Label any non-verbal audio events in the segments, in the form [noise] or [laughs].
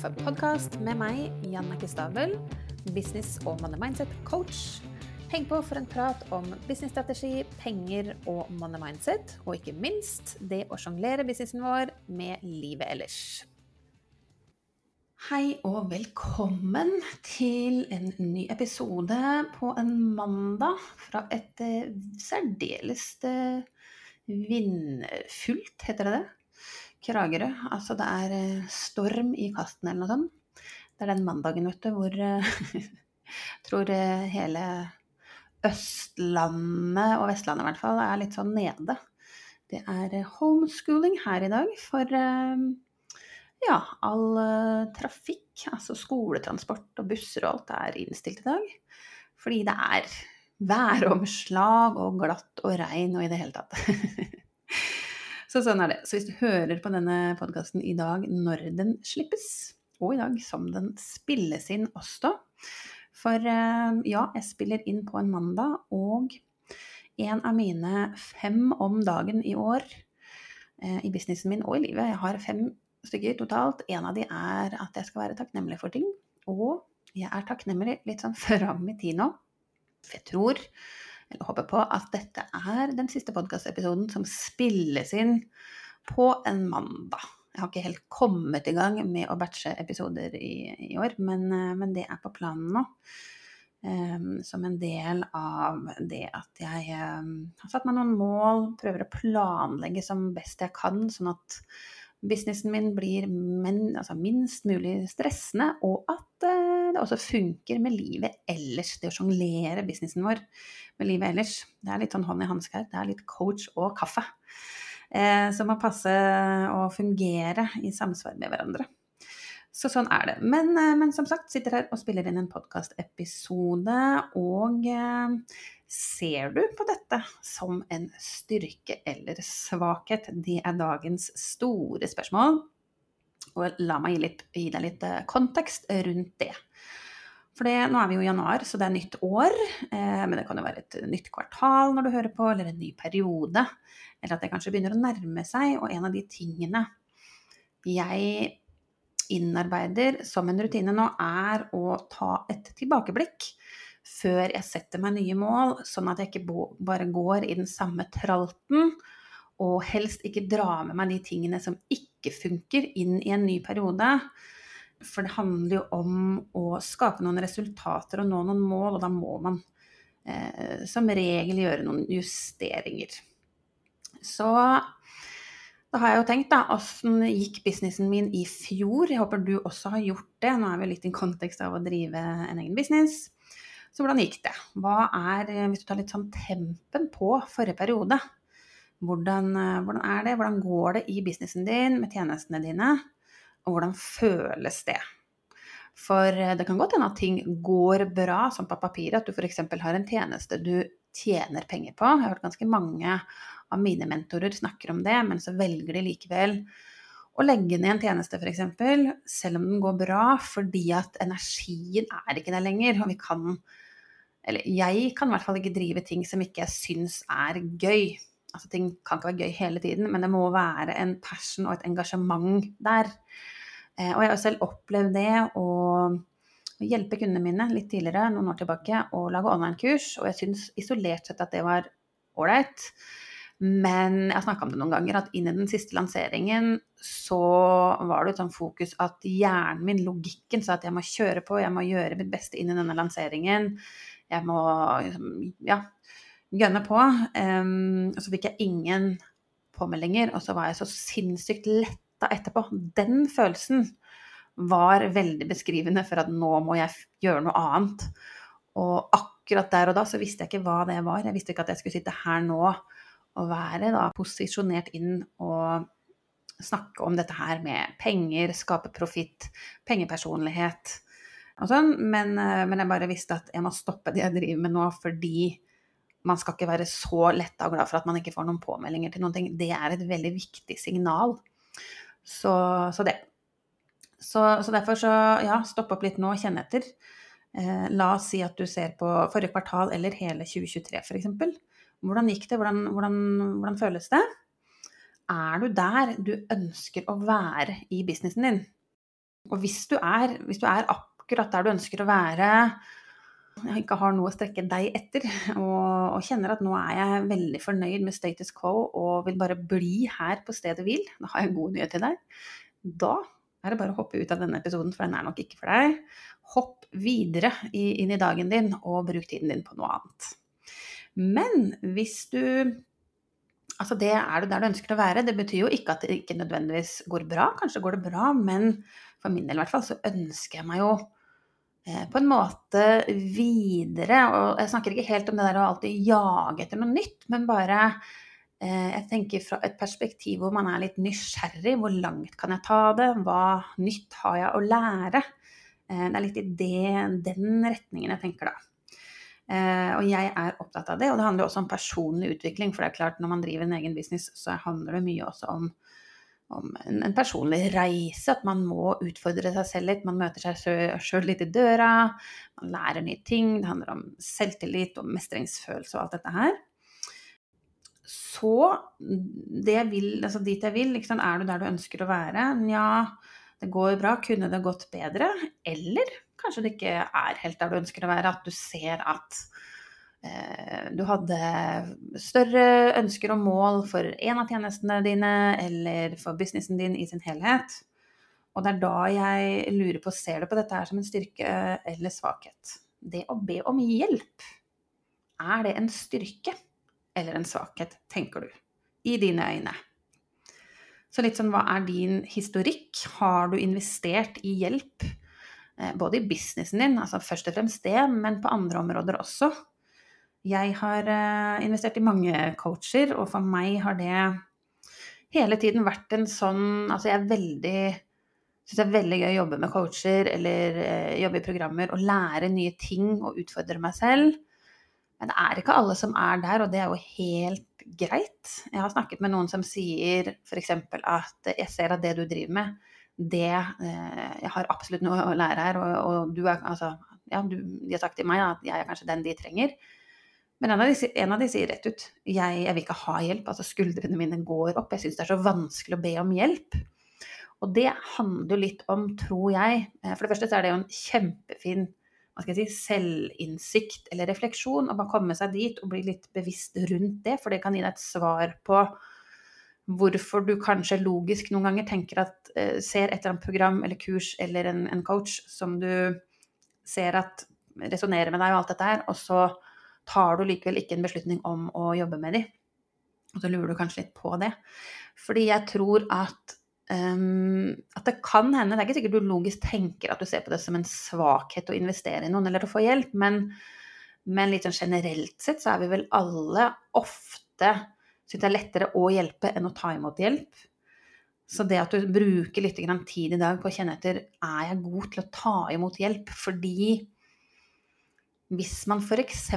Kaffe-podkast med meg, Jannicke Stabel, business- og money mindset-coach. Heng på for en prat om businessstrategi, penger og money mindset, og ikke minst det å sjonglere businessen vår med livet ellers. Hei og velkommen til en ny episode på en mandag fra et eh, særdeles eh, vindfullt, heter det det? Kragerø. Altså det er eh, storm i kasten eller noe sånt. Det er den mandagen, vet du, hvor jeg [laughs] tror eh, hele Østlandet og Vestlandet i hvert fall er litt sånn nede. Det er eh, homeschooling her i dag for ja, all trafikk, altså skoletransport og busser og alt er innstilt i dag. Fordi det er væromslag og glatt og regn og i det hele tatt. [laughs] Så sånn er det. Så hvis du hører på denne podkasten i dag når den slippes, og i dag som den spilles inn også For eh, ja, jeg spiller inn på en mandag, og en av mine fem om dagen i år eh, i businessen min og i livet Jeg har fem stykker totalt. En av de er at jeg skal være takknemlig for ting. Og jeg er takknemlig litt sånn [laughs] fram i tid nå. For jeg tror eller håper på, at dette er den siste podkastepisoden som spilles inn på en mandag. Jeg har ikke helt kommet i gang med å batche episoder i, i år, men, eh, men, det er på planen nå. Um, som en del av det at jeg um, har satt meg noen mål, prøver å planlegge som best jeg kan, sånn at businessen min blir men, altså minst mulig stressende, og at uh, det også funker med livet ellers. Det å sjonglere businessen vår med livet ellers. Det er litt sånn hånd i hanske her. Det er litt coach og kaffe. Eh, som må passe og fungere i samsvar med hverandre. Så sånn er det. Men, uh, men som sagt, sitter her og spiller inn en podkastepisode, og Ser du på dette som en styrke eller svakhet? Det er dagens store spørsmål. Og la meg gi, litt, gi deg litt eh, kontekst rundt det. For det, nå er vi jo i januar, så det er nytt år. Eh, men det kan jo være et nytt kvartal når du hører på, eller en ny periode. Eller at det kanskje begynner å nærme seg. Og en av de tingene jeg innarbeider som en rutine nå, er å ta et tilbakeblikk før jeg setter meg nye mål, sånn at jeg ikke bare går i den samme tralten, og helst ikke drar med meg de tingene som ikke funker, inn i en ny periode. For det handler jo om å skape noen resultater og nå noen mål, og da må man eh, som regel gjøre noen justeringer. Så da har jeg jo tenkt, da, åssen gikk businessen min i fjor? Jeg håper du også har gjort det. Nå er vi litt i kontekst av å drive en egen business. Så hvordan gikk det? Hva er, hvis du tar litt sånn tempen på forrige periode, hvordan, hvordan er det? Hvordan går det i businessen din med tjenestene dine? Og hvordan føles det? For eh, det kan godt hende at ting går bra som på papiret, at du f.eks. har en tjeneste du tjener penger på. Jeg har hørt ganske mange av mine mentorer snakker om det, men så velger de likevel å legge ned en tjeneste f.eks., selv om den går bra, fordi at energien er ikke der lenger. Og vi kan eller jeg kan i hvert fall ikke drive ting som ikke jeg syns er gøy. Altså ting kan ikke være gøy hele tiden, men det må være en passion og et engasjement der. Eh, og jeg har selv opplevd det å hjelpe kundene mine litt tidligere, noen år tilbake, å lage online-kurs, og jeg syns isolert sett at det var ålreit. Men jeg har snakka om det noen ganger, at inn i den siste lanseringen så var det et sånn fokus at hjernen min, logikken, sa at jeg må kjøre på, jeg må gjøre mitt beste inn i denne lanseringen jeg må liksom, ja, gønne på. Um, og så fikk jeg ingen påmeldinger, og så var jeg så sinnssykt letta etterpå. Den følelsen var veldig beskrivende for at nå må jeg gjøre noe annet. Og akkurat der og da så visste jeg ikke hva det var. Jeg visste ikke at jeg skulle sitte her nå og være da posisjonert inn og snakke om dette her med penger, skape profitt, pengepersonlighet og sånn, men, eh, men, jeg bare visste at jeg må stoppe det jeg driver med nå, fordi man skal ikke være så letta og glad for at man ikke får noen påmeldinger til noen ting. Det er et veldig viktig signal. Så, så det. Så, så, derfor så, ja, stopp opp litt nå kjenn etter. Eh, la oss si at du ser på forrige kvartal eller hele 2023 f.eks. Hvordan gikk det? Hvordan, hvordan, hvordan føles det? Er du der du ønsker å være i businessen din? Og hvis du er, hvis du er akkurat der du ønsker å være, ikke har noe å strekke deg etter, og, og, kjenner at nå er jeg veldig fornøyd med status quo og vil bare bli her på stedet hvil, da har jeg en god nyhet til deg. Da er det bare å hoppe ut av denne episoden, for den er nok ikke for deg. Hopp videre inn i dagen din, og bruk tiden din på noe annet. Men hvis du Altså, det er du der du ønsker å være. Det betyr jo ikke at det ikke nødvendigvis går bra. Kanskje går det bra, men for min del i hvert fall så ønsker jeg meg jo eh, på en måte videre. Og jeg snakker ikke helt om det der å alltid jage etter noe nytt, men bare eh, jeg tenker fra et perspektiv hvor man er litt nysgjerrig. Hvor langt kan jeg ta det? Hva nytt har jeg å lære? Eh, det er litt i det, den retningen jeg tenker da. Eh, og jeg er opptatt av det. Og det handler også om personlig utvikling. For det er klart, når man driver en egen business, så handler det mye også om, om en, personlig reise. At man må utfordre seg selv litt. Man møter seg sjøl litt i døra. Man lærer nye ting. Det handler om selvtillit og mestringsfølelse og alt dette her. Så det vil, altså dit jeg vil, liksom, er du der du ønsker å være? Nja, det går bra. Kunne det gått bedre? Eller kanskje det ikke er helt der du ønsker å være. At du ser at eh, du hadde større ønsker og mål for en av tjenestene dine eller for businessen din i sin helhet. Og det er da jeg lurer på, ser du på dette her som en styrke eller svakhet? Det å be om hjelp, er det en styrke eller en svakhet, tenker du? I dine øyne. Så litt sånn, hva er din historikk? Har du investert i hjelp? Eh, både i businessen din, altså først og fremst det, men på andre områder også. Jeg har eh, investert i mange coacher, og for meg har det hele tiden vært en sånn Altså jeg er veldig syns det er veldig gøy å jobbe med coacher eller eh, jobbe i programmer og lære nye ting og utfordre meg selv. Men det er ikke alle som er der, og det er jo helt greit. Jeg har snakket med noen som sier f.eks. at jeg ser at det du driver med, det eh, Jeg har absolutt noe å lære her, og, og du er altså Ja, du, de har sagt til meg at jeg er kanskje den de trenger. Men en av de, en av de sier rett ut jeg, jeg, vil ikke ha hjelp. Altså skuldrene mine går opp. Jeg syns det er så vanskelig å be om hjelp. Og det handler litt om, tror jeg eh, For det første så er det jo en kjempefin hva skal jeg si, selvinnsikt eller refleksjon. Å bare komme seg dit og bli litt bevisst rundt det. For det kan gi deg et svar på hvorfor du kanskje logisk noen ganger tenker at eh, ser et eller annet program eller kurs eller en, en coach som du ser at resonnerer med deg og alt dette her, og så tar du likevel ikke en beslutning om å jobbe med dem. Og så lurer du kanskje litt på det. Fordi jeg tror at um, at det kan hende Det er ikke sikkert du logisk tenker at du ser på det som en svakhet å investere i noen eller å få hjelp, men, men litt sånn generelt sett så er vi vel alle ofte syns det er lettere å hjelpe enn å ta imot hjelp. Så det at du bruker litt tid i dag på å kjenne etter er jeg god til å ta imot hjelp, fordi hvis man f.eks.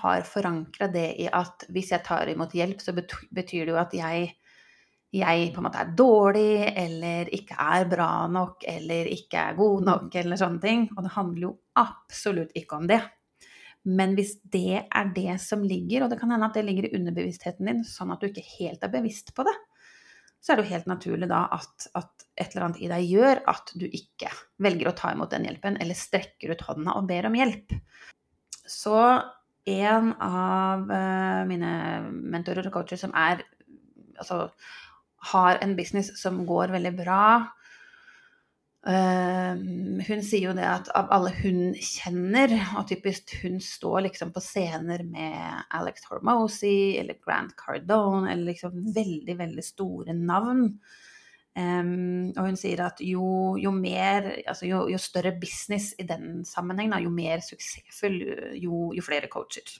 har forankra det i at hvis jeg tar imot hjelp, så betyr det jo at jeg, jeg på en måte er dårlig, eller ikke er bra nok, eller ikke er god nok, eller sånne ting. Og det handler jo absolutt ikke om det. Men hvis det er det som ligger, og det kan hende at det ligger i underbevisstheten din, sånn at du ikke helt er bevisst på det, så er det jo helt naturlig da at, at, et eller annet i deg gjør at du ikke velger å ta imot den hjelpen, eller strekker ut hånda og ber om hjelp. Så en av uh, mine mentorer og coacher som er Altså har en business som går veldig bra, hun sier jo det at av alle hun kjenner, og typisk hun står liksom på scener med Alex Hormozy eller Grant Cardone, eller liksom veldig, veldig store navn. Um, og hun sier at jo, jo mer, altså jo, jo, større business i den sammenheng, jo mer suksessfull, jo, jo flere coacher.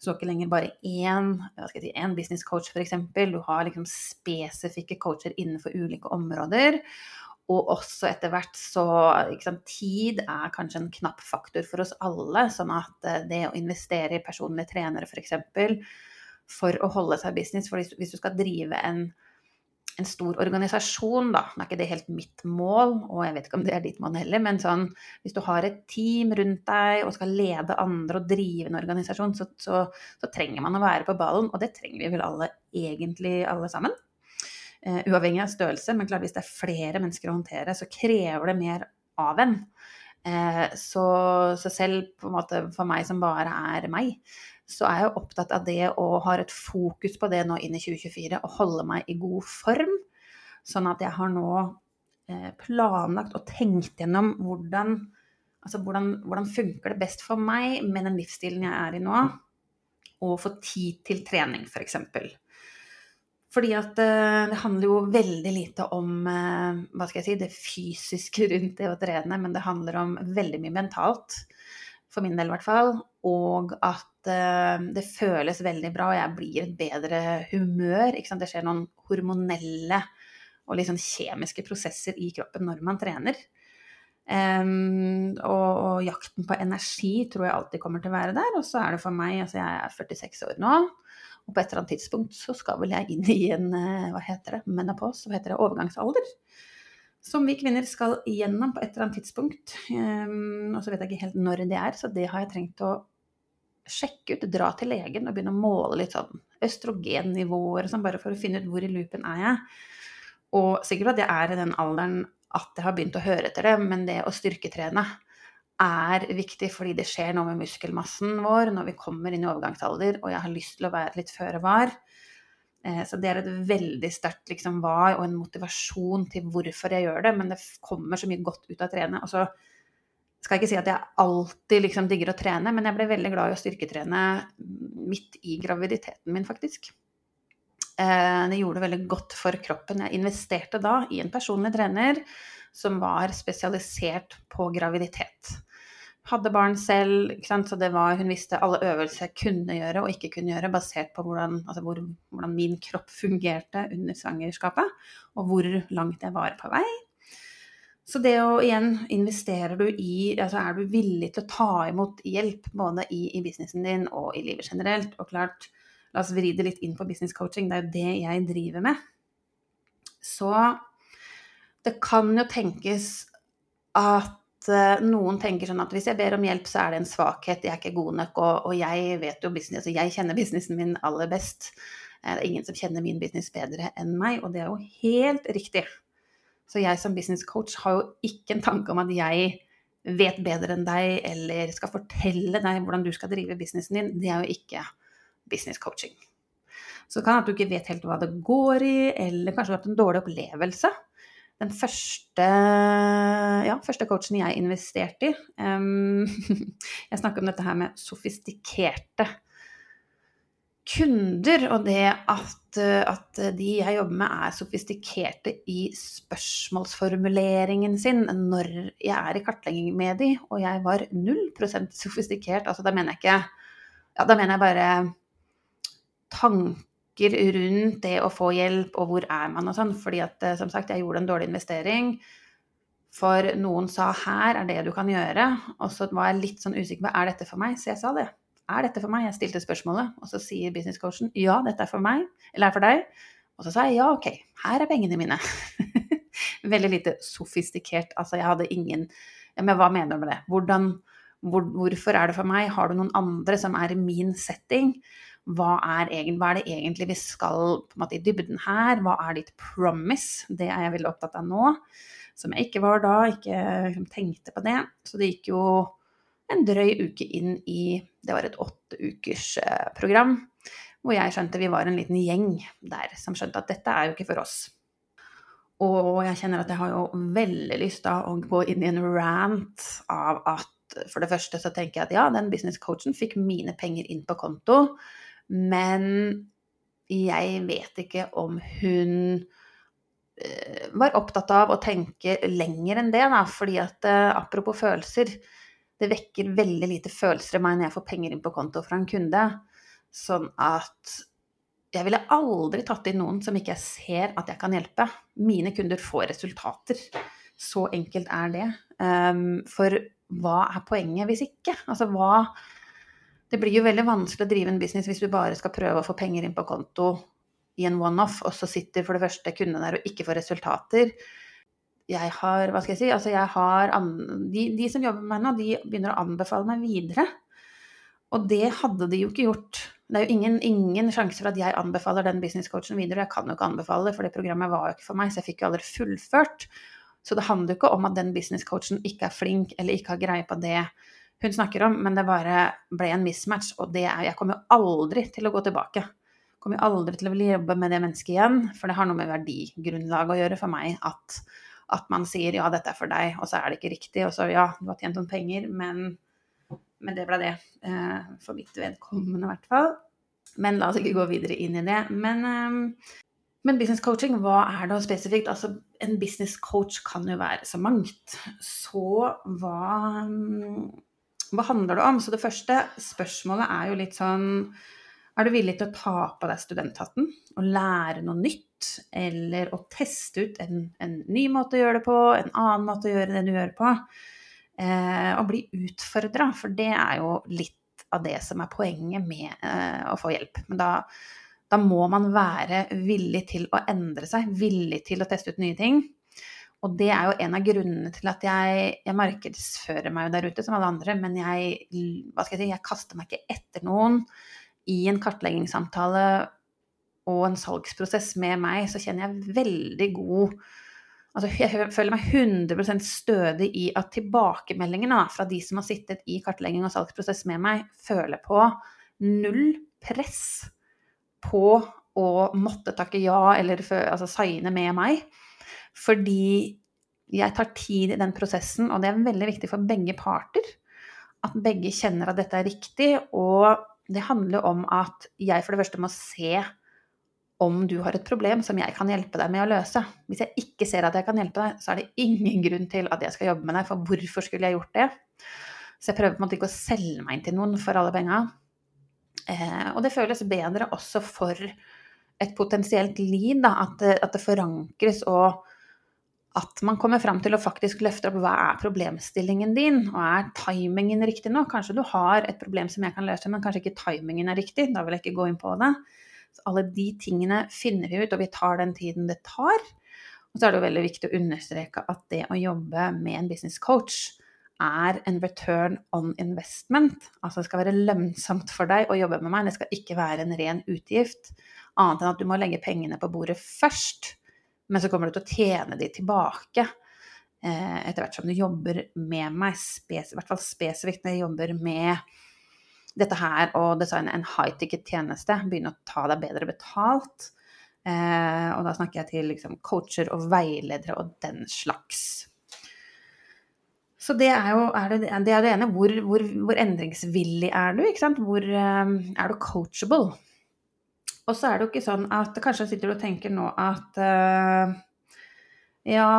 Så ikke lenger bare én, si, én business coach, f.eks. Du har liksom spesifikke coacher innenfor ulike områder. Og også etter hvert så sant, Tid er kanskje en knapp faktor for oss alle. Sånn at eh, det å investere i personlige trenere f.eks. For, for å holde seg business For hvis du skal drive en, en stor organisasjon, da, nå er ikke det helt mitt mål, og jeg vet ikke om det er ditt mål heller, men sånn, hvis du har et team rundt deg og skal lede andre og drive en organisasjon, så, så, så trenger man å være på ballen, og det trenger vi vel alle egentlig alle sammen. Uh, uavhengig av størrelse, men klart hvis det er flere mennesker å håndtere, så krever det mer av en. Uh, så, så, selv på en måte for meg som bare er meg, så er jeg opptatt av det og har et fokus på det nå inn i 2024, Og holde meg i god form. Sånn at jeg har nå uh, planlagt og tenkt gjennom hvordan Altså hvordan, hvordan funker det best for meg med den livsstilen jeg er i nå, og få tid til trening, f.eks. For fordi at uh, det handler jo veldig lite om uh, hva skal jeg si, det fysiske rundt det å trene, men det handler om veldig mye mentalt. For min del i hvert fall. Og at uh, det føles veldig bra, og jeg blir et bedre humør. Det skjer noen hormonelle og sånn kjemiske prosesser i kroppen når man trener. Um, og, og, jakten på energi tror jeg alltid kommer til å være der. Og så er det for meg, altså jeg er 46 år nå, og på et eller annet tidspunkt så skal vel jeg inn i en eh, hva heter det, menopause, hva heter det, overgangsalder. Som vi kvinner skal igjennom på et eller annet tidspunkt. Um, og så vet jeg ikke helt når det er, så det har jeg trengt å sjekke ut, dra til legen og begynne å måle litt sånn østrogennivåer, sånn, bare for å finne ut hvor i loopen er jeg. Og sikkert at jeg er i den alderen at jeg har begynt å høre etter det, men det å styrketrene er viktig fordi det skjer noe med muskelmassen vår når vi kommer inn i overgangsalder, og jeg har lyst til å være litt føre var. Eh, så det er et veldig sterkt liksom, var og en motivasjon til hvorfor jeg gjør det, men det kommer så mye godt ut av å trene. Og så skal jeg ikke si at jeg alltid liksom digger å trene, men jeg ble veldig glad i å styrketrene midt i graviditeten min, faktisk. Eh, det gjorde det veldig godt for kroppen. Jeg investerte da i en personlig trener som var spesialisert på graviditet. Hadde barn selv, så det var, hun visste alle øvelser jeg kunne gjøre og ikke kunne gjøre, basert på hvordan, altså hvor, hvordan min kropp fungerte under svangerskapet, og hvor langt jeg var på vei. Så det å igjen investerer du i altså Er du villig til å ta imot hjelp både i, i businessen din og i livet generelt? Og klart, La oss vri det litt inn på business coaching. Det er jo det jeg driver med. Så det kan jo tenkes at noen tenker sånn at hvis jeg ber om hjelp, så er det en svakhet, jeg er ikke god nok, og, og jeg vet jo business, og jeg kjenner businessen min aller best. Eh, det er ingen som kjenner min business bedre enn meg, og det er jo helt riktig. Så jeg som business coach har jo ikke en tanke om at jeg vet bedre enn deg, eller skal fortelle deg hvordan du skal drive businessen din. Det er jo ikke business coaching. Så det kan at du ikke vet helt hva det går i, eller kanskje du har hatt en dårlig opplevelse. Den første, ja, første coachen jeg investerte i um, [laughs] Jeg snakker om dette her med sofistikerte kunder, og det at, at, de jeg jobber med, er sofistikerte i spørsmålsformuleringen sin når jeg er i kartlegging med de, og jeg var null prosent sofistikert. Altså da mener jeg ikke Ja, da mener jeg bare tanker rundt det å få hjelp, og hvor er man og sånn. Fordi at eh, som sagt, jeg gjorde en dårlig investering. For noen sa 'her er det du kan gjøre', og så var jeg litt sånn usikker på 'er dette for meg'? Så jeg sa det. Er dette for meg? Jeg stilte spørsmålet, og så sier businesscoachen 'ja, dette er for meg', eller er for deg'. Og så sa jeg 'ja, ok, her er pengene mine'. [laughs] Veldig lite sofistikert. Altså, jeg hadde ingen Men hva mener du med det? Hvordan, hvor, hvorfor er det for meg? Har du noen andre som er i min setting? Hva er, hva er, det egentlig vi skal måte i dybden her? Hva er ditt promise? Det er jeg veldig opptatt av nå. Som jeg ikke var da, ikke liksom, tenkte på det. Så det gikk jo en drøy uke inn i Det var et åtte ukers eh, program. Hvor jeg skjønte vi var en liten gjeng der som skjønte at dette er jo ikke for oss. Og jeg kjenner at jeg har jo veldig lyst da å gå inn i en rant av at for det første så tenker jeg at ja, den business coachen fikk mine penger inn på konto. Men jeg vet ikke om hun eh, var opptatt av å tenke lenger enn det, da. Fordi at eh, apropos følelser, det vekker veldig lite følelser i meg når jeg får penger inn på konto fra en kunde. Sånn at jeg ville aldri tatt inn noen som ikke jeg ser at jeg kan hjelpe. Mine kunder får resultater. Så enkelt er det. Um, for hva er poenget hvis ikke? Altså hva det blir jo veldig vanskelig å drive en business hvis du bare skal prøve å få penger inn på konto i en one-off, og så sitter for det første kunden der og ikke får resultater. Jeg har, hva skal jeg si, altså jeg har de, de, som jobber med meg nå, de begynner å anbefale meg videre. Og det hadde de jo ikke gjort. Det er jo ingen, ingen sjanse for at jeg anbefaler den businesscoachen videre. Jeg kan jo ikke anbefale det, for det programmet var jo ikke for meg, så jeg fikk jo aldri fullført. Så det handler jo ikke om at den businesscoachen ikke er flink eller ikke har greie på det hun snakker om, men det bare ble en mismatch, og det er Jeg kommer jo aldri til å gå tilbake. Kommer jo aldri til å ville jobbe med det mennesket igjen, for det har noe med verdigrunnlaget å gjøre for meg at, at man sier ja, dette er for deg, og så er det ikke riktig, og så ja, du har tjent noen penger, men, men det ble det. Eh, for mitt vedkommende, i hvert fall. Men la oss ikke gå videre inn i det. Men, eh, men business coaching, hva er det spesifikt? Altså, en business coach kan jo være så mangt. Så hva hva handler det om? Så det første spørsmålet er jo litt sånn Er du villig til å ta på deg studenthatten og lære noe nytt? Eller å teste ut en, en ny måte å gjøre det på, en annen måte å gjøre det du gjør på? Eh, og bli utfordra, for det er jo litt av det som er poenget med eh, å få hjelp. Men da, da må man være villig til å endre seg, villig til å teste ut nye ting. Og det er jo en av grunnene til at jeg, jeg markedsfører meg der ute som alle andre, men jeg, hva skal jeg si, jeg kaster meg ikke etter noen. I en kartleggingssamtale og en salgsprosess med meg, så kjenner jeg veldig god Altså, jeg føler meg 100% stødig i at tilbakemeldingene fra de som har sittet i kartlegging og salgsprosess med meg, føler på null press på å måtte takke ja eller altså, signe med meg. Fordi jeg tar tid i den prosessen, og det er veldig viktig for begge parter. At begge kjenner at dette er riktig. Og det handler om at jeg for det første må se om du har et problem som jeg kan hjelpe deg med å løse. Hvis jeg ikke ser at jeg kan hjelpe deg, så er det ingen grunn til at jeg skal jobbe med deg, for hvorfor skulle jeg gjort det? Så jeg prøver på en måte ikke å selge meg inn til noen for alle penga. Eh, og det føles bedre også for et potensielt liv, da, at, det, at det forankres og at man kommer fram til å faktisk løfte opp hva er problemstillingen din, og er timingen riktig nå? Kanskje du har et problem som jeg kan løse, men kanskje ikke timingen er riktig. Da vil jeg ikke gå inn på det. Så alle de tingene finner vi ut, og vi tar den tiden det tar. Og så er det jo veldig viktig å understreke at det å jobbe med en business coach er en return on investment. Altså det skal være lønnsomt for deg å jobbe med meg, det skal ikke være en ren utgift. Annet enn at du må legge pengene på bordet først men så kommer du til å tjene de tilbake eh, etter hvert som du jobber med meg, i hvert fall spesifikt når jeg jobber med dette her og designe en high ticket-tjeneste, begynne å ta deg bedre betalt. Eh, og da snakker jeg til liksom, coacher og veiledere og den slags. Så det er jo er det, det, er det ene. Hvor, hvor, hvor, endringsvillig er du? Hvor um, er du coachable? Og så er det jo ikke sånn at Kanskje sitter du og tenker nå at uh, Ja,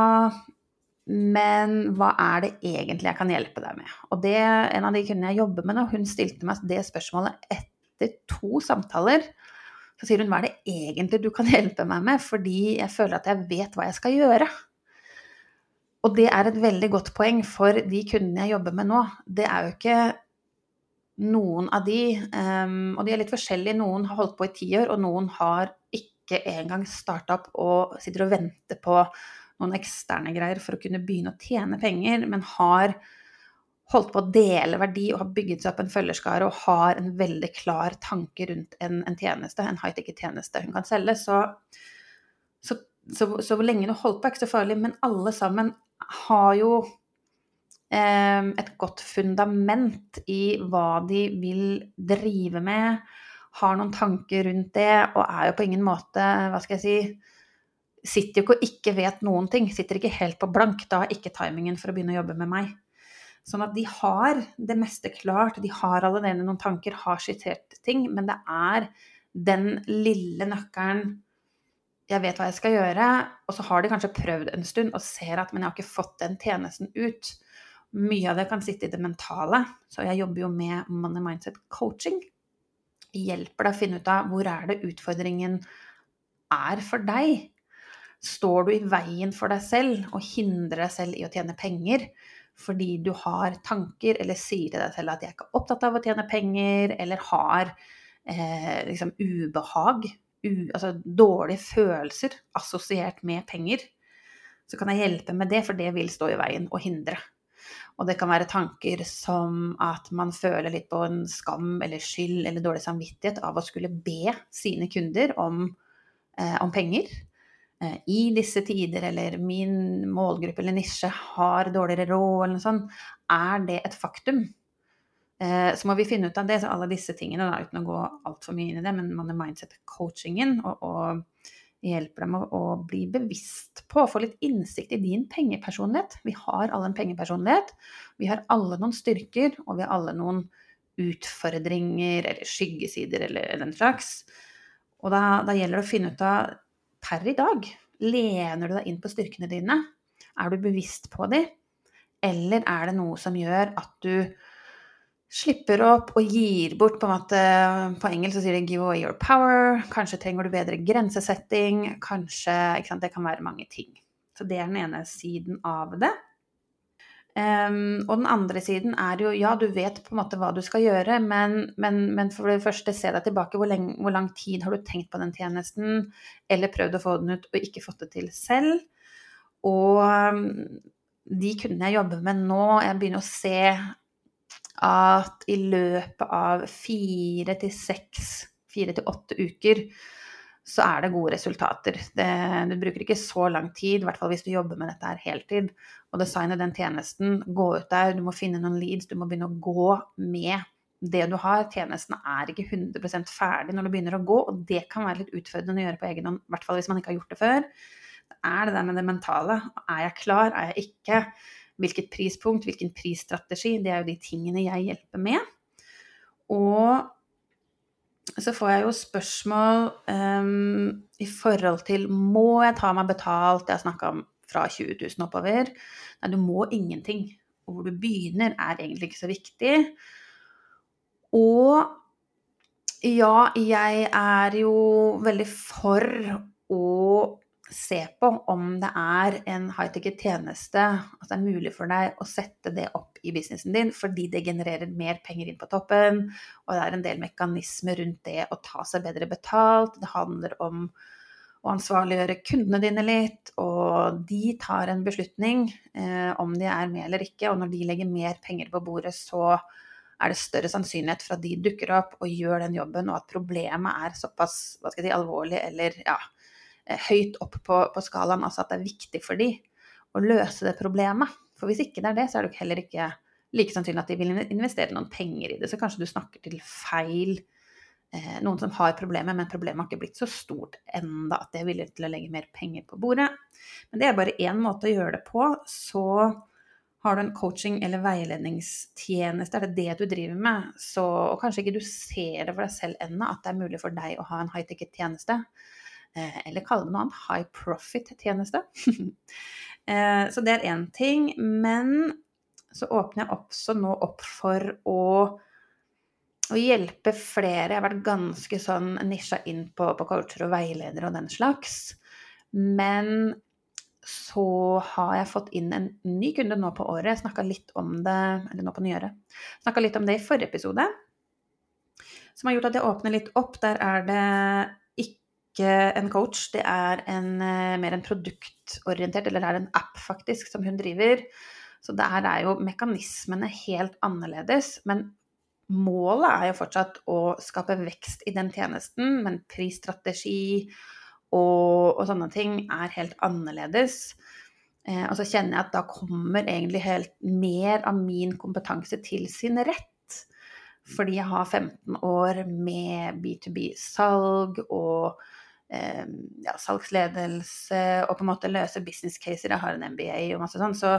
men hva er det egentlig jeg kan hjelpe deg med? Og det, en av de kundene jeg jobber med nå, hun stilte meg det spørsmålet etter to samtaler. Så sier hun hva er det egentlig du kan hjelpe meg med, fordi jeg føler at jeg vet hva jeg skal gjøre. Og det er et veldig godt poeng for de kundene jeg jobber med nå. Det er jo ikke noen av de, um, og de er litt forskjellige, noen har holdt på i ti år, og noen har ikke engang starta opp og sitter og venter på noen eksterne greier for å kunne begynne å tjene penger, men har holdt på å dele verdi og har bygget seg opp en følgerskare og har en veldig klar tanke rundt en, en tjeneste, en high-ticket-tjeneste hun kan selge. Så, så, så, så hvor lenge du holdt på, er ikke så farlig, men alle sammen har jo et godt fundament i hva de vil drive med, har noen tanker rundt det, og er jo på ingen måte, hva skal jeg si Sitter jo ikke og ikke vet noen ting. Sitter ikke helt på blank. Da er ikke timingen for å begynne å jobbe med meg. Sånn at de har det meste klart. De har allerede noen tanker, har skissert ting. Men det er den lille nøkkelen Jeg vet hva jeg skal gjøre. Og så har de kanskje prøvd en stund og ser at men jeg har ikke fått den tjenesten ut. Mye av det kan sitte i det mentale, så jeg jobber jo med Money Mindset Coaching. Hjelper deg å finne ut av hvor er det utfordringen er for deg. Står du i veien for deg selv og hindrer deg selv i å tjene penger fordi du har tanker eller sier til deg selv at 'jeg er ikke opptatt av å tjene penger', eller har eh, liksom ubehag, u, altså dårlige følelser assosiert med penger, så kan jeg hjelpe med det, for det vil stå i veien og hindre. Og det kan være tanker som at man føler litt på en skam eller skyld eller dårlig samvittighet av å skulle be sine kunder om, eh, om penger. Eh, I disse tider, eller min målgruppe eller nisje har dårligere råd, eller noe sånt. Er det et faktum? Eh, så må vi finne ut av det, så alle disse tingene, da, uten å gå altfor mye inn i det, men mindset-coachingen og, og, hjelper dem å, bli bevisst på, få litt innsikt i din pengepersonlighet. Vi har alle en pengepersonlighet. Vi har alle noen styrker, og vi har alle noen utfordringer eller skyggesider eller, eller den slags. Og da, da gjelder det å finne ut av per i dag, lener du deg inn på styrkene dine? Er du bevisst på dem? Eller er det noe som gjør at du slipper opp og gir bort på en måte På engelsk så sier de 'give away your power'. Kanskje trenger du bedre grensesetting. Kanskje ikke sant, Det kan være mange ting. Så det er den ene siden av det. Um, og den andre siden er jo ja, du vet på en måte hva du skal gjøre, men, men, men for det første se deg tilbake. Hvor, lenge, hvor, lang tid har du tenkt på den tjenesten, eller prøvd å få den ut og ikke fått det til selv? Og um, de kundene jeg jobber med nå, jeg begynner å se at i løpet av fire til seks, fire til åtte uker, så er det gode resultater. Det, du bruker ikke så lang tid, i hvert fall hvis du jobber med dette her heltid, å designe den tjenesten. Gå ut der, du må finne noen leads, du må begynne å gå med det du har. Tjenesten er ikke 100 ferdig når du begynner å gå, og det kan være litt utfordrende å gjøre på egen hånd, i hvert fall hvis man ikke har gjort det før. Det er det der med det mentale. Er jeg klar, er jeg ikke? Hvilket prispunkt, hvilken prisstrategi. Det er jo de tingene jeg hjelper med. Og så får jeg jo spørsmål um, i forhold til Må jeg ta meg betalt? Jeg har snakka om fra 20 000 oppover. Nei, du må ingenting. Og hvor du begynner, er egentlig ikke så viktig. Og ja, jeg er jo veldig for å se på om det er en high-ticket tjeneste, at det er mulig for deg å sette det opp i businessen din fordi det genererer mer penger inn på toppen, og det er en del mekanismer rundt det å ta seg bedre betalt. Det handler om å ansvarliggjøre kundene dine litt, og de tar en beslutning eh, om de er med eller ikke. Og når de legger mer penger på bordet, så er det større sannsynlighet for at de dukker opp og gjør den jobben, og at problemet er såpass si, alvorlig eller ja, høyt opp på, på skalaen, altså at det er viktig for de å løse det problemet. For hvis ikke det er det, så er det heller ikke like sannsynlig at de vil investere noen penger i det. Så kanskje du snakker til feil eh, noen som har problemer, men problemet har ikke blitt så stort enda at de er villige til å legge mer penger på bordet. Men det er bare én måte å gjøre det på. Så har du en coaching- eller veiledningstjeneste, er det det du driver med, så, og kanskje ikke du ser det for deg selv ennå, at det er mulig for deg å ha en high-ticket-tjeneste, Eh, eller kalle det noe annet, high profit-tjeneste. [laughs] Eh, så det er én ting. Men så åpner jeg også nå opp for å, å hjelpe flere. Jeg har vært ganske sånn nisja inn på, på coacher og veiledere og den slags. Men så har jeg fått inn en ny kunde nå på året. Jeg snakka litt om det eller nå på nyåret. Snakka litt om det i forrige episode. Som har gjort at jeg åpner litt opp. Der er det ikke en coach, det er en, eh, mer en produktorientert, eller det er en app faktisk, som hun driver. Så der er jo mekanismene helt annerledes. Men målet er jo fortsatt å skape vekst i den tjenesten, men prisstrategi og, og sånne ting er helt annerledes. Eh, og så kjenner jeg at da kommer egentlig helt mer av min kompetanse til sin rett. Fordi jeg har 15 år med B2B-salg og ja, salgsledelse og på en måte løse business caser. Jeg har en MBA og masse sånn. Så,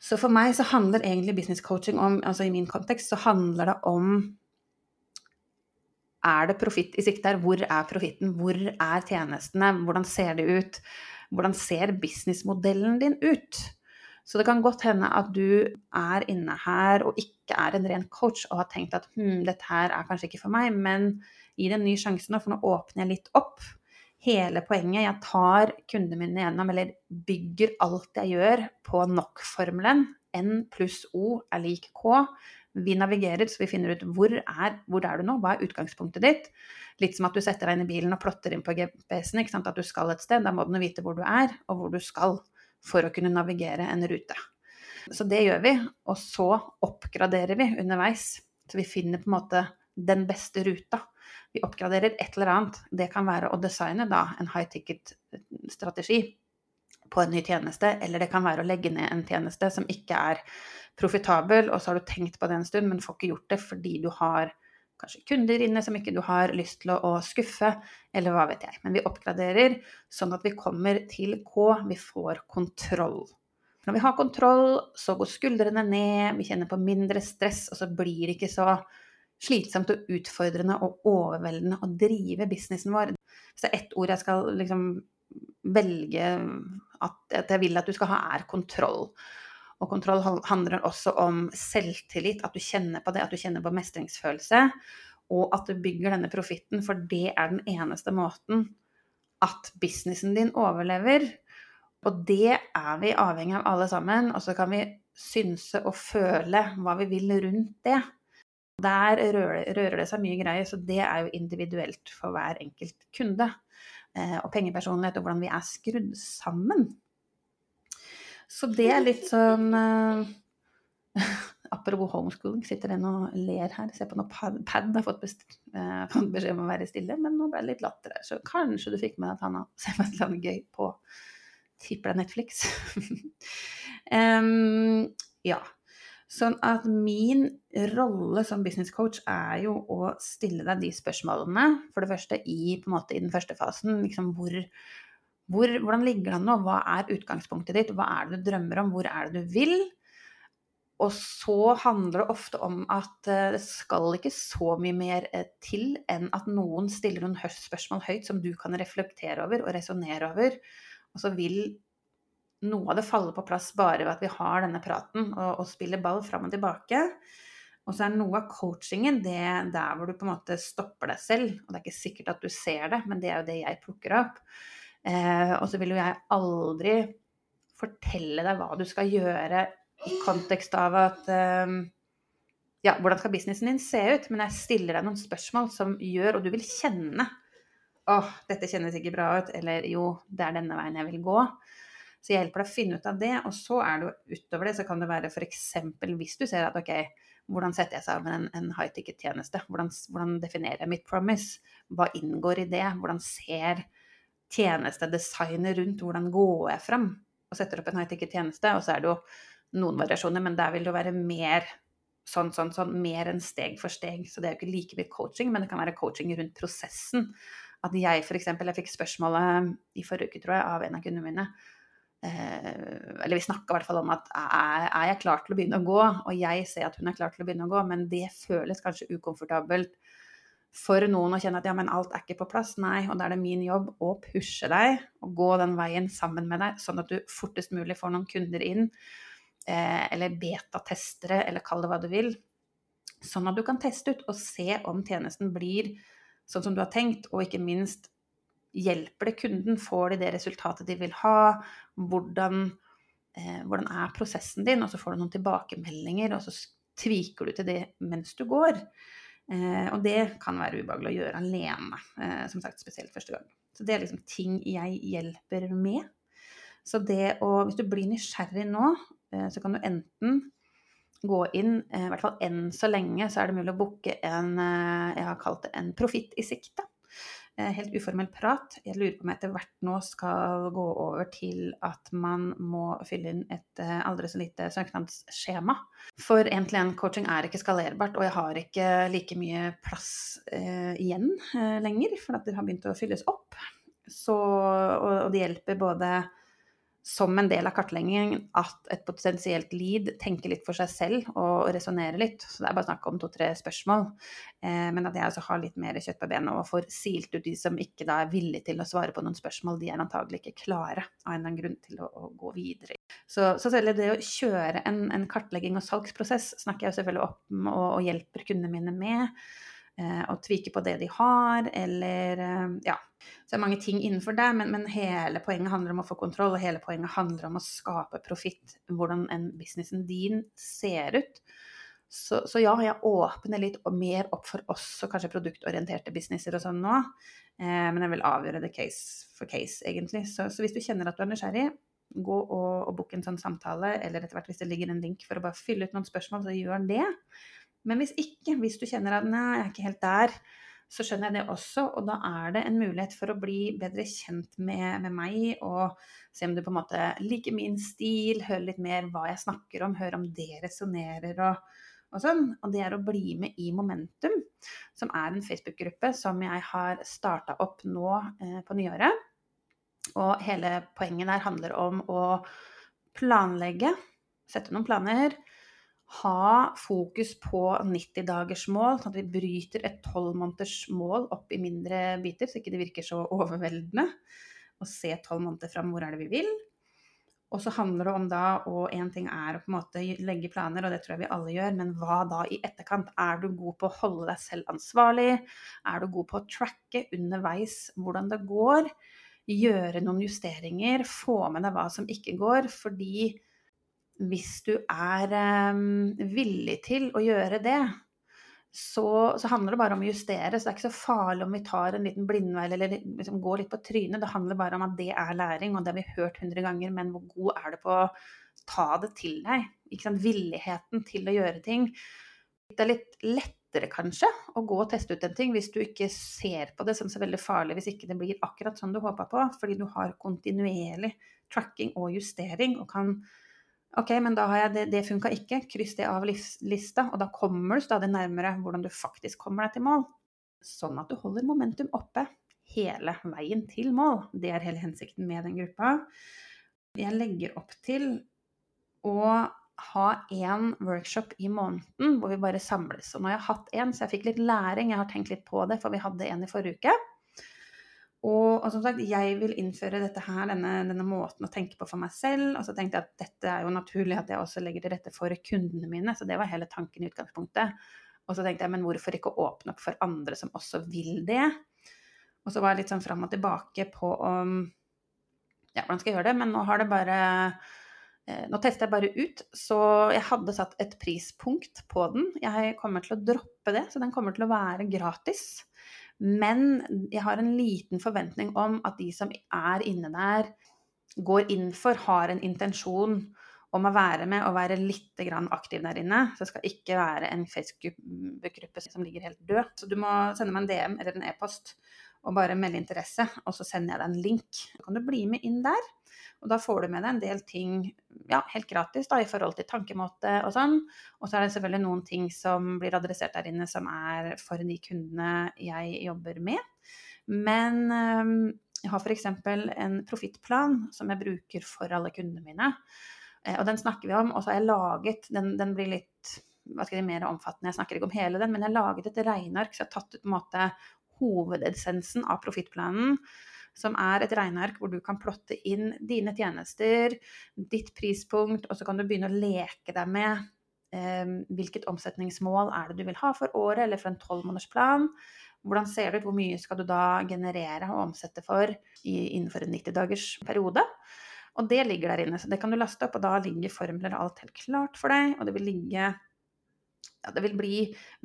så, for meg så handler egentlig business coaching om, altså i min kontekst, så handler det om Er det profitt i sikte her? Hvor er profitten? Hvor er tjenestene? Hvordan ser det ut? Hvordan ser businessmodellen din ut? Så det kan godt hende at du er inne her og ikke er en ren coach og har tenkt at hm, dette her er kanskje ikke for meg, men gi det en ny sjanse nå, for nå åpner jeg litt opp. Hele poenget Jeg tar kundene mine gjennom, eller bygger alt jeg gjør, på NOK-formelen. N pluss O er lik K. Vi navigerer, så vi finner ut hvor er, hvor er du nå, hva er utgangspunktet ditt. Litt som at du setter deg inn i bilen og plotter inn på GPS-en, at du skal et sted. Da må du vite hvor du er, og hvor du skal, for å kunne navigere en rute. Så det gjør vi, og så oppgraderer vi underveis. Så vi finner på en måte den beste ruta. Vi oppgraderer et eller annet. Det kan være å designe da en high ticket-strategi på en ny tjeneste, eller det kan være å legge ned en tjeneste som ikke er profitabel, og så har du tenkt på det en stund, men får ikke gjort det fordi du har kanskje kunder inne som ikke du har lyst til å, å skuffe, eller hva vet jeg. Men vi oppgraderer sånn at vi kommer til K, vi får kontroll. Når vi har kontroll, så går skuldrene ned, vi kjenner på mindre stress, og så blir det ikke så slitsomt og utfordrende og overveldende å drive businessen vår. Hvis det er ett ord jeg skal liksom velge at, at jeg vil at du skal ha, er kontroll. Og kontroll handler også om selvtillit, at du kjenner på det, at du kjenner på mestringsfølelse. Og at du bygger denne profitten, for det er den eneste måten at businessen din overlever. Og det er vi avhengig av alle sammen. Og så kan vi synse og føle hva vi vil rundt det. Der rører, det seg mye greier, så det er jo individuelt for hver enkelt kunde. Eh, og pengepersonlighet og hvordan vi er skrudd sammen. Så det er litt sånn uh, [laughs] Apropos homeschooling, sitter en og ler her. Ser på noe pad, pad har fått, best, [laughs] uh, beskjed om å være stille, men nå ble det litt latter her. Så kanskje du fikk med at han har [laughs] sett et eller annet gøy på tipper deg Netflix. um, ja. Sånn at min rolle som business coach er jo å stille deg de spørsmålene. For det første i, måte, i den første fasen. Liksom hvor, hvor, hvordan ligger det an nå? Hva er utgangspunktet ditt? Hva er det du drømmer om? Hvor er det du vil? Og så handler det ofte om at eh, det skal ikke så mye mer eh, til enn at noen stiller noen spørsmål høyt som du kan reflektere over og resonnere over. Og så vil noe av det falle på plass bare ved at vi har denne praten og, og spiller ball fram og tilbake. Og så er noe av coachingen det der hvor du på en måte stopper deg selv. Og det er ikke sikkert at du ser det, men det er jo det jeg plukker opp. Eh, og så vil jo jeg aldri fortelle deg hva du skal gjøre i kontekst av at eh, Ja, hvordan skal businessen din se ut? Men jeg stiller deg noen spørsmål som gjør, og du vil kjenne Å, dette kjennes ikke bra ut. Eller jo, det er denne veien jeg vil gå. Så jeg hjelper deg å finne ut av det. Og så er det utover det, så kan det være f.eks. hvis du ser at OK, hvordan setter jeg sammen en, en high ticket-tjeneste? Hvordan, hvordan, definerer jeg mitt promise? Hva inngår i det? Hvordan ser tjenestedesignet rundt hvordan går jeg fram og setter opp en high ticket-tjeneste. Og så er det jo noen variasjoner, men der vil det jo være mer sånn, sånn, sånn, mer enn steg for steg. Så det er jo ikke like mye coaching, men det kan være coaching rundt prosessen. At jeg f.eks. Jeg fikk spørsmålet i forrige uke, tror jeg, av en av kundene mine. Eh, eller vi snakka i hvert fall om at er, er jeg klar til å begynne å gå? Og jeg ser at hun er klar til å begynne å gå, men det føles kanskje ukomfortabelt for noen å kjenne at ja, men alt er ikke på plass. Nei, og da er det min jobb å pushe deg og gå den veien sammen med deg, sånn at du fortest mulig får noen kunder inn, eh, eller betatestere, eller kall det hva du vil. Sånn at du kan teste ut og se om tjenesten blir sånn som du har tenkt, og ikke minst hjelper det kunden, får de det resultatet de vil ha, hvordan, eh, hvordan er prosessen din, og så får du noen tilbakemeldinger, og så tviker du til det mens du går. Eh, og det kan være ubehagelig å gjøre alene, eh, som sagt spesielt første gang. Så det er liksom ting jeg hjelper med. Så det å Hvis du blir nysgjerrig nå, eh, så kan du enten gå inn, i hvert fall enn så lenge, så er det mulig å booke en Jeg har kalt det en profitt i sikte. Eh, helt uformell prat. Jeg lurer på om jeg etter hvert nå skal gå over til at man må fylle inn et eh, aldri så lite søknadsskjema. For én-til-én-coaching er ikke skalerbart, og jeg har ikke like mye plass eh, igjen eh, lenger, for at det har begynt å fylles opp. Så, og, og det hjelper både som en del av kartleggingen at et potensielt lead tenker litt for seg selv og resonnerer litt. Så det er bare snakk om to-tre spørsmål. Eh, men at jeg også har litt mer kjøtt på benet og får silt ut de som ikke da er villige til å svare på noen spørsmål. De er antagelig ikke klare av en eller annen grunn til å, å gå videre. Så, så selv det å kjøre en, en, kartlegging og salgsprosess snakker jeg selvfølgelig om og, og hjelper kundene mine med. Eh, og tvike på det de har, eller eh, ja. Så det er mange ting innenfor det, men, men, hele poenget handler om å få kontroll, og hele poenget handler om å skape profitt. Hvordan en businessen din ser ut. Så, så, ja, jeg åpner litt mer opp for oss og kanskje produktorienterte businesser og sånn nå. Eh, men jeg vil avgjøre det case for case, egentlig. Så, så, hvis du kjenner at du er nysgjerrig, gå og, og book en sånn samtale, eller etter hvert hvis det ligger en link for å bare fylle ut noen spørsmål, så gjør det. Men hvis ikke, hvis du kjenner at nei, jeg er ikke helt der, så skjønner jeg det også. Og da er det en mulighet for å bli bedre kjent med, med meg, og se om du på en måte liker min stil, høre litt mer hva jeg snakker om, høre om det resonnerer og, og sånn. Og det er å bli med i Momentum, som er en Facebook-gruppe som jeg har starta opp nå eh, på nyåret. Og hele poenget der handler om å planlegge, sette noen planer, ha fokus på 90-dagersmål, sånn at vi bryter et 12-månedersmål opp i mindre biter, så ikke det virker så overveldende. Og se 12 måneder fram hvor er det vi vil. Og så handler det om da, og én ting er å på en måte legge planer, og det tror jeg vi alle gjør, men hva da i etterkant? Er du god på å holde deg selv ansvarlig? Er du god på å tracke underveis hvordan det går? Gjøre noen justeringer? Få med deg hva som ikke går? Fordi hvis du er um, villig til å gjøre det, så, så, handler det bare om å justere. Så det er ikke så farlig om vi tar en liten blindvei eller liksom går litt på trynet. Det handler bare om at det er læring, og det har vi hørt hundre ganger. Men hvor god er det på å ta det til deg? Ikke sant? Villigheten til å gjøre ting. Det er litt lettere kanskje å gå og teste ut en ting hvis du ikke ser på det som så veldig farlig, hvis ikke det blir akkurat sånn du håpa på, fordi du har kontinuerlig tracking og justering og kan Ok, men da har jeg det, det funka ikke. Kryss det av lista, og da kommer du stadig nærmere hvordan du faktisk kommer deg til mål. Sånn at du holder momentum oppe hele veien til mål. Det er hele hensikten med den gruppa. Jeg legger opp til å ha én workshop i måneden hvor vi bare samles. Og nå har jeg hatt én, så jeg fikk litt læring. Jeg har tenkt litt på det, for vi hadde en i forrige uke. Og, og, som sagt, jeg vil innføre dette her, denne, denne, måten å tenke på for meg selv. Og så tenkte jeg at dette er jo naturlig at jeg også legger til rette for kundene mine. Så det var hele tanken i utgangspunktet. Og så tenkte jeg, men hvorfor ikke åpne opp for andre som også vil det? Og så var jeg litt sånn fram og tilbake på om Ja, hvordan skal jeg gjøre det? Men nå har det bare eh, Nå tester jeg bare ut, så jeg hadde satt et prispunkt på den. Jeg kommer til å droppe det, så den kommer til å være gratis. Men jeg har en liten forventning om at de som er inne der, går inn for, har en intensjon om å være med og være litt aktiv der inne. Så det skal ikke være en Facebook-gruppe som ligger helt død. Så du må sende meg en DM eller en e-post og bare melde interesse, og så sender jeg deg en link. Så kan du bli med inn der. Og da får du med deg en del ting ja, helt gratis da, i forhold til tankemåte og sånn. Og så er det selvfølgelig noen ting som blir adressert der inne som er for de kundene jeg jobber med. Men um, jeg har f.eks. en profittplan som jeg bruker for alle kundene mine. Eh, og den snakker vi om. Og så har jeg laget Den, den blir litt hva skal jeg, mer omfattende, jeg snakker ikke om hele den, men jeg har laget et regneark så jeg har tatt ut på en måte hovedessensen av profittplanen som er et regneark hvor du kan plotte inn dine tjenester, ditt prispunkt, og så kan du begynne å leke deg med eh, hvilket omsetningsmål er det du vil ha for året eller for en tolvmånedersplan. Hvordan ser det ut, hvor mye skal du da generere og omsette for i, innenfor en 90-dagers periode? Og det ligger der inne, så det kan du laste opp, og da ligger formler og alt helt klart for deg. Og det vil ligge ja, det vil bli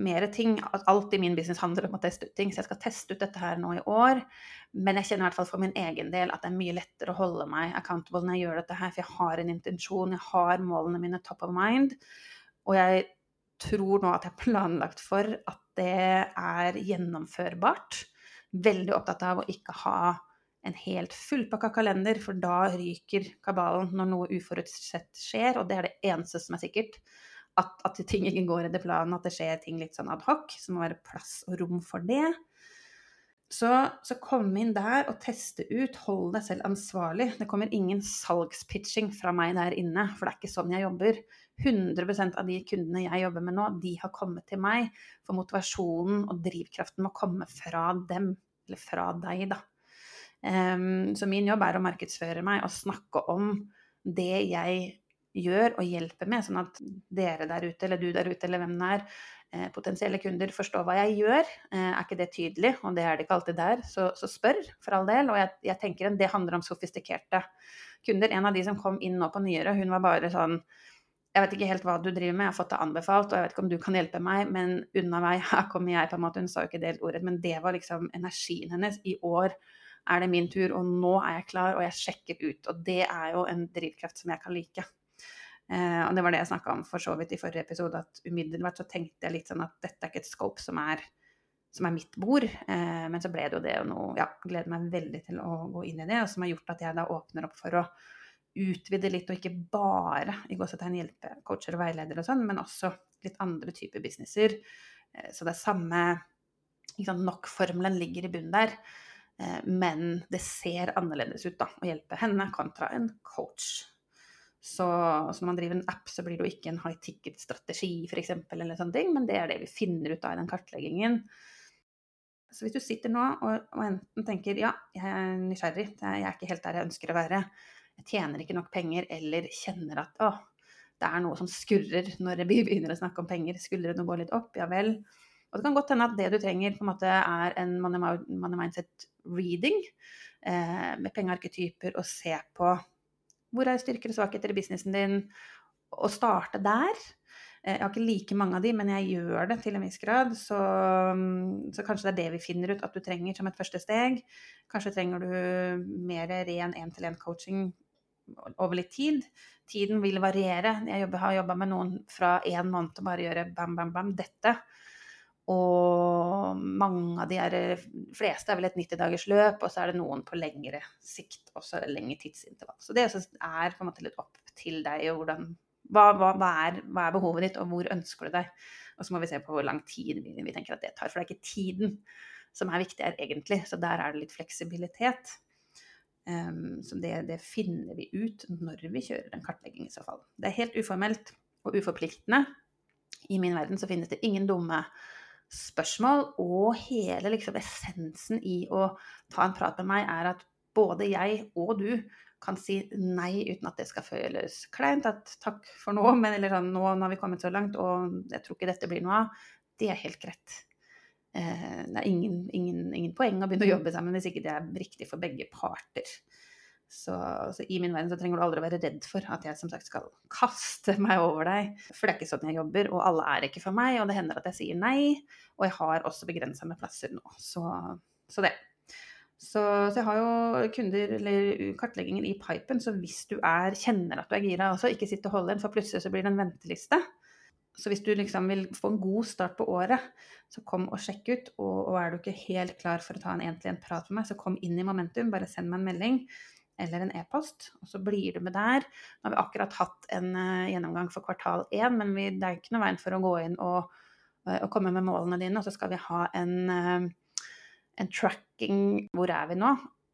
mer ting. Alt i min business handler om å teste ut ting, så jeg skal teste ut dette her nå i år. Men jeg kjenner i hvert fall for min egen del at det er mye lettere å holde meg accountable når jeg gjør dette her, for jeg har en intensjon, jeg har målene mine top of mind. Og jeg tror nå at jeg er planlagt for at det er gjennomførbart. Veldig opptatt av å ikke ha en helt fullpakka kalender, for da ryker kabalen når noe uforutsett skjer, og det er det eneste som er sikkert at, at, ting ikke går etter planen, at det skjer ting litt sånn adhoc. Så må være plass og rom for det. Så, så kom inn der og teste ut. Hold deg selv ansvarlig. Det kommer ingen salgspitching fra meg der inne, for det er ikke sånn jeg jobber. 100% av de kundene jeg jobber med nå, de har kommet til meg, for motivasjonen og drivkraften må komme fra dem, eller fra deg, da. Um, så min jobb er å markedsføre meg og snakke om det jeg gjør og hjelper med, sånn at dere der ute, eller du der ute, eller hvem det er, eh, potensielle kunder forstår hva jeg gjør. Eh, er ikke det tydelig, og det er det ikke alltid der, så, så spør for all del. Og jeg, jeg tenker det handler om sofistikerte kunder. En av de som kom inn nå på nyere, hun var bare sånn jeg vet ikke helt hva du driver med, jeg har fått det anbefalt, og jeg vet ikke om du kan hjelpe meg, men unna meg, [laughs] her kommer jeg, på en måte. Hun sa jo ikke det ordet, men det var liksom energien hennes i år er det min tur, og nå er jeg klar, og jeg sjekker ut. Og det er jo en drivkraft som jeg kan like. Eh, og det var det jeg snakka om for så vidt i forrige episode, at umiddelbart så tenkte jeg litt sånn at dette er ikke et scope som er, som er mitt bord. Eh, men så ble det jo det, og nå ja, gleder meg veldig til å gå inn i det, og som har gjort at jeg da åpner opp for å utvide litt, og ikke bare i gåsetegn hjelpe coacher og veiledere og sånn, men også litt andre typer businesser. Eh, så det er samme Nok-formelen ligger i bunnen der. Eh, men det ser annerledes ut da, å hjelpe henne kontra en coach. Så, så når man driver en app, så blir det jo ikke en high ticket-strategi f.eks., eller sånne ting, men det er det vi finner ut av i den kartleggingen. Så hvis du sitter nå og, og enten tenker ja, jeg er nysgjerrig, jeg er ikke helt der jeg ønsker å være, jeg tjener ikke nok penger, eller kjenner at å, det er noe som skurrer når vi [laughs] begynner å snakke om penger, skuldrene går litt opp, ja vel. Og det kan godt hende at det du trenger, på en måte er en money mindset reading eh, med pengearketyper, og se på hvor er styrker og svakheter i businessen din, og starte der. Eh, jeg har ikke like mange av de, men jeg gjør det til en viss grad. Så, så, kanskje det er det vi finner ut at du trenger som et første steg. Kanskje trenger du mer ren én-til-én-coaching over litt tid. Tiden vil variere. Jeg har jobba med noen fra én måned til bare gjøre bam, bam, bam, dette. Og mange av de er, fleste er vel et 90-dagers løp, og så er det noen på lengre sikt, også lengre tidsintervall. Så det er på en måte litt opp til deg og hvordan hva, hva, hva, er, hva, er, behovet ditt, og hvor ønsker du deg? Og så må vi se på hvor lang tid vi, vi, tenker at det tar. For det er ikke tiden som er viktig her, egentlig. Så der er det litt fleksibilitet. Um, så det, det, finner vi ut når vi kjører en kartlegging, i så fall. Det er helt uformelt og uforpliktende. I min verden så finnes det ingen dumme spørsmål, og hele liksom, essensen i å ta en prat med meg er at både jeg og du kan si nei uten at det skal føles kleint. At takk for nå, men eller sånn, nå, nå har vi kommet så langt, og jeg tror ikke dette blir noe av. Det er helt greit. Eh, det er ingen, ingen, ingen, poeng å begynne å jobbe sammen hvis ikke det er riktig for begge parter. Så, så, i min verden så trenger du aldri å være redd for at jeg som sagt skal kaste meg over deg. For det er ikke sånn jeg jobber, og alle er ikke for meg, og det hender at jeg sier nei. Og jeg har også begrensa med plasser nå. Så, så det. Så, så, jeg har jo kunder, eller kartlegginger i pipen, så hvis du er, kjenner at du er gira også, ikke sitt og hold en, for plutselig så blir det en venteliste. Så hvis du liksom vil få en god start på året, så kom og sjekk ut. Og, og er du ikke helt klar for å ta en én-til-én-prat med meg, så kom inn i momentum. Bare send meg en melding eller en e-post, og så blir du med der. Nå har vi akkurat hatt en uh, gjennomgang for kvartal én, men vi, det er ikke noe veien for å gå inn og, uh, og, komme med målene dine. Og så skal vi ha en, uh, en, tracking Hvor er vi nå?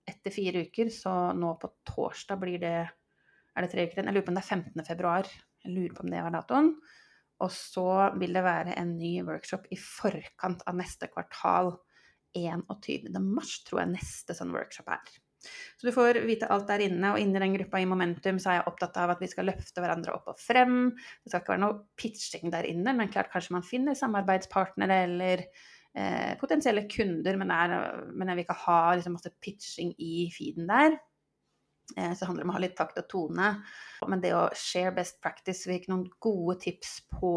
Etter fire uker, så nå på torsdag blir det Er det tre uker igjen? Jeg lurer på om det er 15. februar. Jeg lurer på om det var datoen. Og så vil det være en ny workshop i forkant av neste kvartal. 21. mars tror jeg neste sånn workshop er. Så du får vite alt der inne, og inni den gruppa i Momentum så er jeg opptatt av at vi skal løfte hverandre opp og frem. Det skal ikke være noe pitching der inne, men klart kanskje man finner samarbeidspartnere eller eh, potensielle kunder, men, er, men, jeg vil ikke ha liksom, masse pitching i feeden der. Eh, så handler det om å ha litt takt og tone. Men det å share best practice, vil ikke noen gode tips på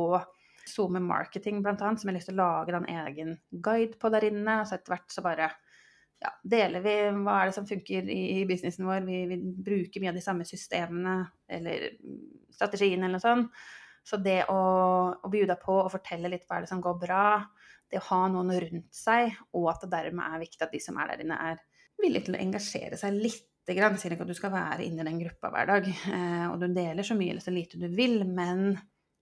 SoMe Marketing bl.a., som jeg har lyst til å lage en egen guide på der inne. Så etter hvert så bare ja, deler vi hva er det som funker i, businessen vår. Vi, vi, bruker mye av de samme systemene eller strategiene eller noe sånt. Så det å, å bjuda på og fortelle litt hva er det som går bra, det å ha noen rundt seg, og at det dermed er viktig at de som er der inne, er villige til å engasjere seg litt. Grann. sier ikke at du skal være inni den gruppa hver dag, eh, og du deler så mye eller så lite du vil, men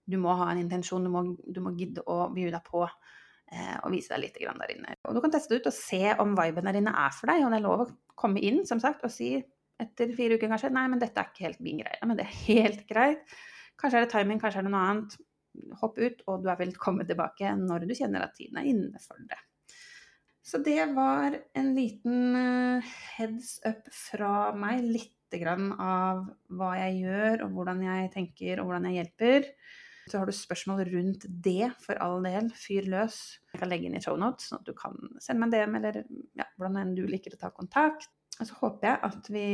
du må ha en intensjon, du må, du må gidde å bjuda på Eh, og vise deg litt der inne. Og du kan teste det ut og se om viben der inne er for deg. Og det er lov å komme inn som sagt, og si etter fire uker kanskje nei, men dette er ikke helt min greie. Men det er helt greit. Kanskje er det timing, kanskje er det noe annet. Hopp ut, og du er velkommen tilbake når du kjenner at tiden er inne for det. Så det var en liten eh, heads up fra meg. Litt grann av hva jeg gjør, og hvordan jeg tenker, og hvordan jeg hjelper. Så har du spørsmål rundt det, for all del, fyr løs. Jeg kan legge inn i shownotes, sånn at du kan sende meg en DM, eller ja, hvordan enn du liker å ta kontakt. Og så håper jeg at vi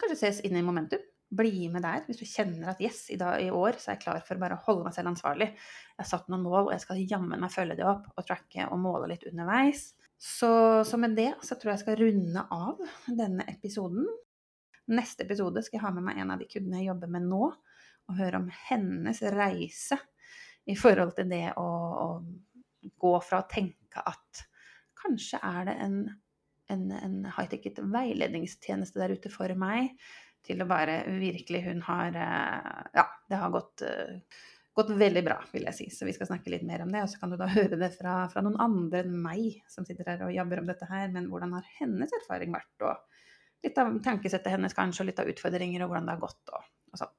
kanskje ses inn i momentum. Bli med der hvis du kjenner at yes, i, dag, i år så er jeg klar for bare å holde meg selv ansvarlig. Jeg har satt noen mål, og jeg skal jammen meg følge det opp og tracke og måle litt underveis. Så, så med det så tror jeg jeg skal runde av denne episoden. Neste episode skal jeg ha med meg en av de kundene jeg jobber med nå, og høre om hennes reise i forhold til det å, å gå fra å tenke at kanskje er det en, en, en high-ticket veiledningstjeneste der ute for meg, til å bare virkelig Hun har eh, Ja, det har gått, eh, gått veldig bra, vil jeg si. Så vi skal snakke litt mer om det. Og så kan du da [laughs] høre det fra, fra noen andre enn meg som sitter her og jabber om dette her. Men hvordan har hennes erfaring vært? Og litt av tankesettet hennes kanskje, og litt av utfordringer, og hvordan det har gått. og, og sånn.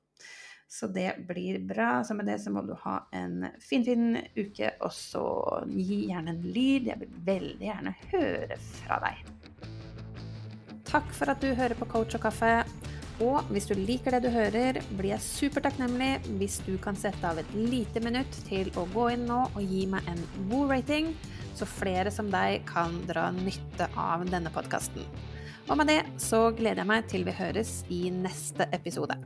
Så det blir bra. Så med det så må du ha en finfin fin uke, og så gi gjerne en lyd. Jeg vil veldig gjerne høre fra deg. Takk for at du hører på Coach og kaffe. Og hvis du liker det du hører, blir jeg supertakknemlig hvis du kan sette av et lite minutt til å gå inn nå og gi meg en god rating, så flere som deg kan dra nytte av denne podkasten. Og med det så gleder jeg meg til vi høres i neste episode.